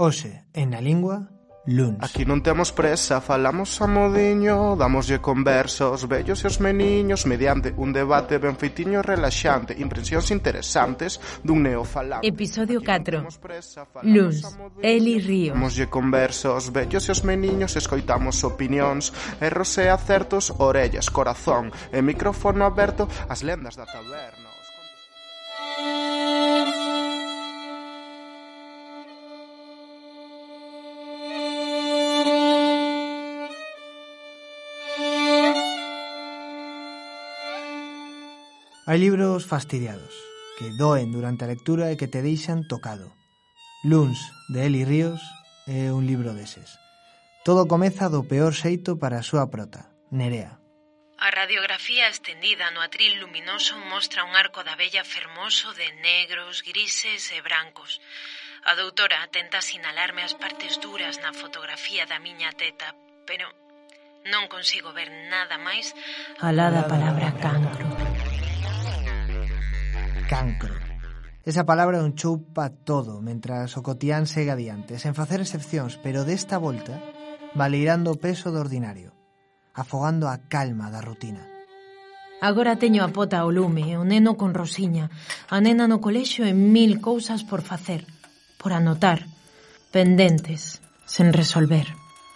Hoxe, en A Lingua, Luns. Aquí non temos presa, falamos a modiño, damoslle conversa aos vellos e aos meniños mediante un debate ben feitiño e relaxante, impresións interesantes dun neofalante. Episodio 4. Presa, Luns, Eli Río. Damoslle conversa aos vellos e aos meniños, escoitamos opinións, erros e acertos, orellas, corazón e micrófono aberto, as lendas da taberna. Hai libros fastidiados, que doen durante a lectura e que te deixan tocado. Luns, de Eli Ríos, é un libro deses. Todo comeza do peor xeito para a súa prota, Nerea. A radiografía estendida no atril luminoso mostra un arco da bella fermoso de negros, grises e brancos. A doutora tenta sinalarme as partes duras na fotografía da miña teta, pero non consigo ver nada máis alá da palabra cancro cancro. Esa palabra un choupa todo, mentras o cotián segue adiante, sen facer excepcións, pero desta volta, valeirando o peso do ordinario, afogando a calma da rutina. Agora teño a pota ao lume, o neno con rosiña, a nena no colexo e mil cousas por facer, por anotar, pendentes, sen resolver.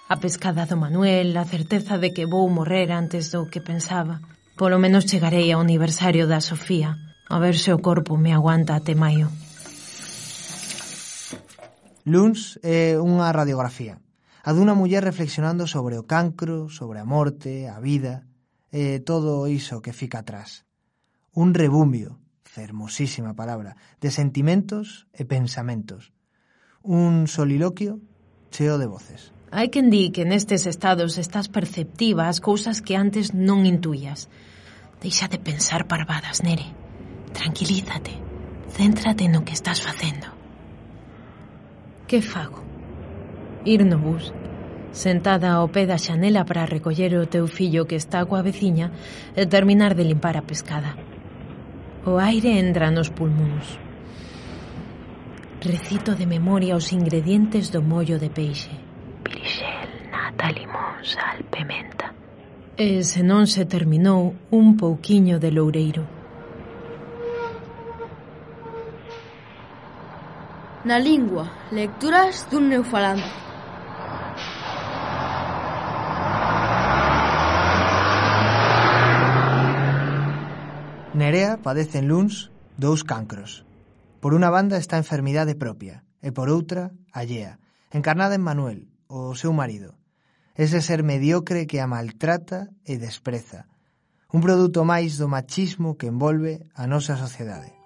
A pescada do Manuel, a certeza de que vou morrer antes do que pensaba. Polo menos chegarei ao aniversario da Sofía. A ver se o corpo me aguanta até maio. Luns é unha radiografía. A dunha muller reflexionando sobre o cancro, sobre a morte, a vida e todo iso que fica atrás. Un rebumbio, fermosísima palabra, de sentimentos e pensamentos. Un soliloquio cheo de voces. Hai quen di que nestes estados estás perceptiva as cousas que antes non intuías. Deixa de pensar parvadas, Nere. Tranquilízate. Céntrate no que estás facendo. Que fago? Ir no bus, sentada ao pé da xanela para recoller o teu fillo que está coa veciña e terminar de limpar a pescada. O aire entra nos pulmóns. Recito de memoria os ingredientes do mollo de peixe. Pirixel, nata, limón, sal, pementa. E se non se terminou, un pouquiño de loureiro. Na lingua, lecturas dun neofalante. Nerea padece en Luns dous cancros. Por unha banda está a enfermidade propia e por outra, allea, encarnada en Manuel, o seu marido. Ese ser mediocre que a maltrata e despreza. Un produto máis do machismo que envolve a nosa sociedade.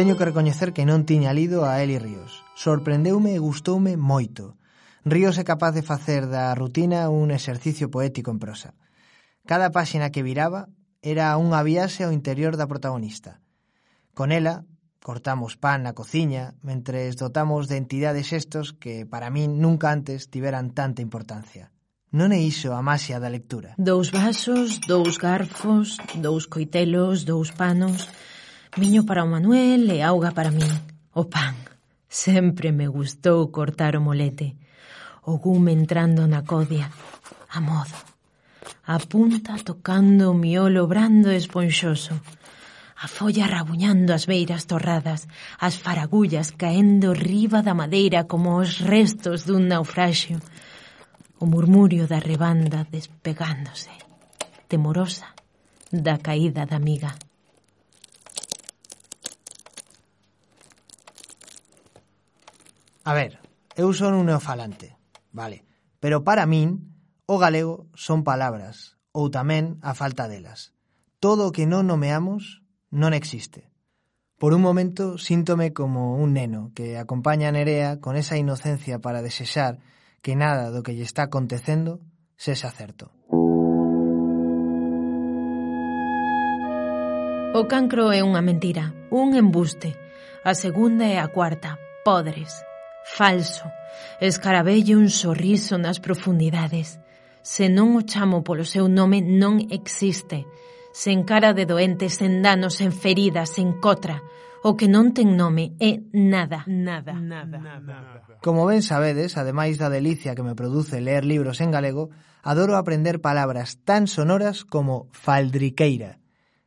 Teño que recoñecer que non tiña lido a Eli Ríos. Sorprendeume e gustoume moito. Ríos é capaz de facer da rutina un exercicio poético en prosa. Cada páxina que viraba era unha viaxe ao interior da protagonista. Con ela, cortamos pan na cociña, mentres dotamos de entidades estos que, para min, nunca antes tiveran tanta importancia. Non é iso a maxia da lectura. Dous vasos, dous garfos, dous coitelos, dous panos Miño para o Manuel e auga para min. O pan. Sempre me gustou cortar o molete. O gume entrando na codia. A modo. A punta tocando o miolo brando e esponxoso. A folla rabuñando as beiras torradas, as faragullas caendo riba da madeira como os restos dun naufraxio. O murmurio da rebanda despegándose, temorosa, da caída da miga. A ver, eu son un neofalante, vale, pero para min o galego son palabras, ou tamén a falta delas. Todo o que non nomeamos non existe. Por un momento síntome como un neno que acompaña a Nerea con esa inocencia para desexar que nada do que lle está acontecendo sexa certo. O cancro é unha mentira, un embuste. A segunda e a cuarta, podres. Falso. Escarabelle un sorriso nas profundidades. Se non o chamo polo seu nome, non existe. Sen cara de doente, sen danos, sen feridas, sen cotra. O que non ten nome é nada. Nada. nada. nada. Como ben sabedes, ademais da delicia que me produce ler libros en galego, adoro aprender palabras tan sonoras como faldriqueira,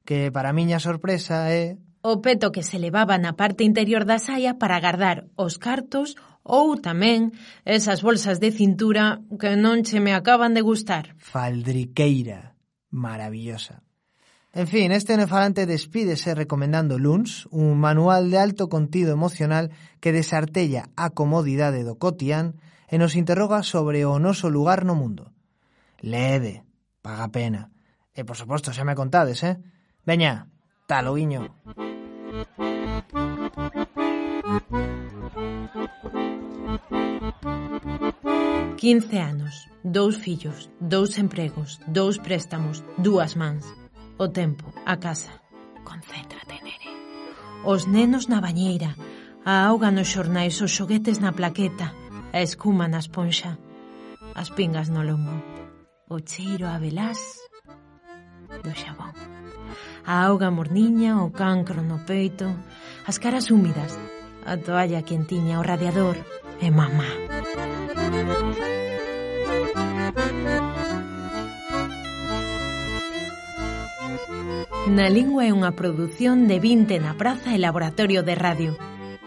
que para miña sorpresa é o peto que se levaba na parte interior da saia para agardar os cartos ou tamén esas bolsas de cintura que non che me acaban de gustar. Faldriqueira, maravillosa. En fin, este nefalante despídese recomendando Luns, un manual de alto contido emocional que desartella a comodidade do cotián e nos interroga sobre o noso lugar no mundo. Lede, paga pena. E por suposto, xa me contades, eh? Veña, talo guiño. 15 anos, dous fillos, dous empregos, dous préstamos, dúas mans. O tempo, a casa. Concéntrate, nere. Os nenos na bañeira, a auga nos xornais, os xoguetes na plaqueta, a escuma na esponxa, as pingas no lombo, o cheiro a velás do xabón a auga morniña, o cancro no peito, as caras húmidas, a toalla quentiña, o radiador e mamá. Na Lingua é unha produción de 20 na Praza e Laboratorio de Radio,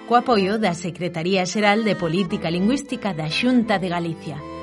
co apoio da Secretaría Xeral de Política Lingüística da Xunta de Galicia.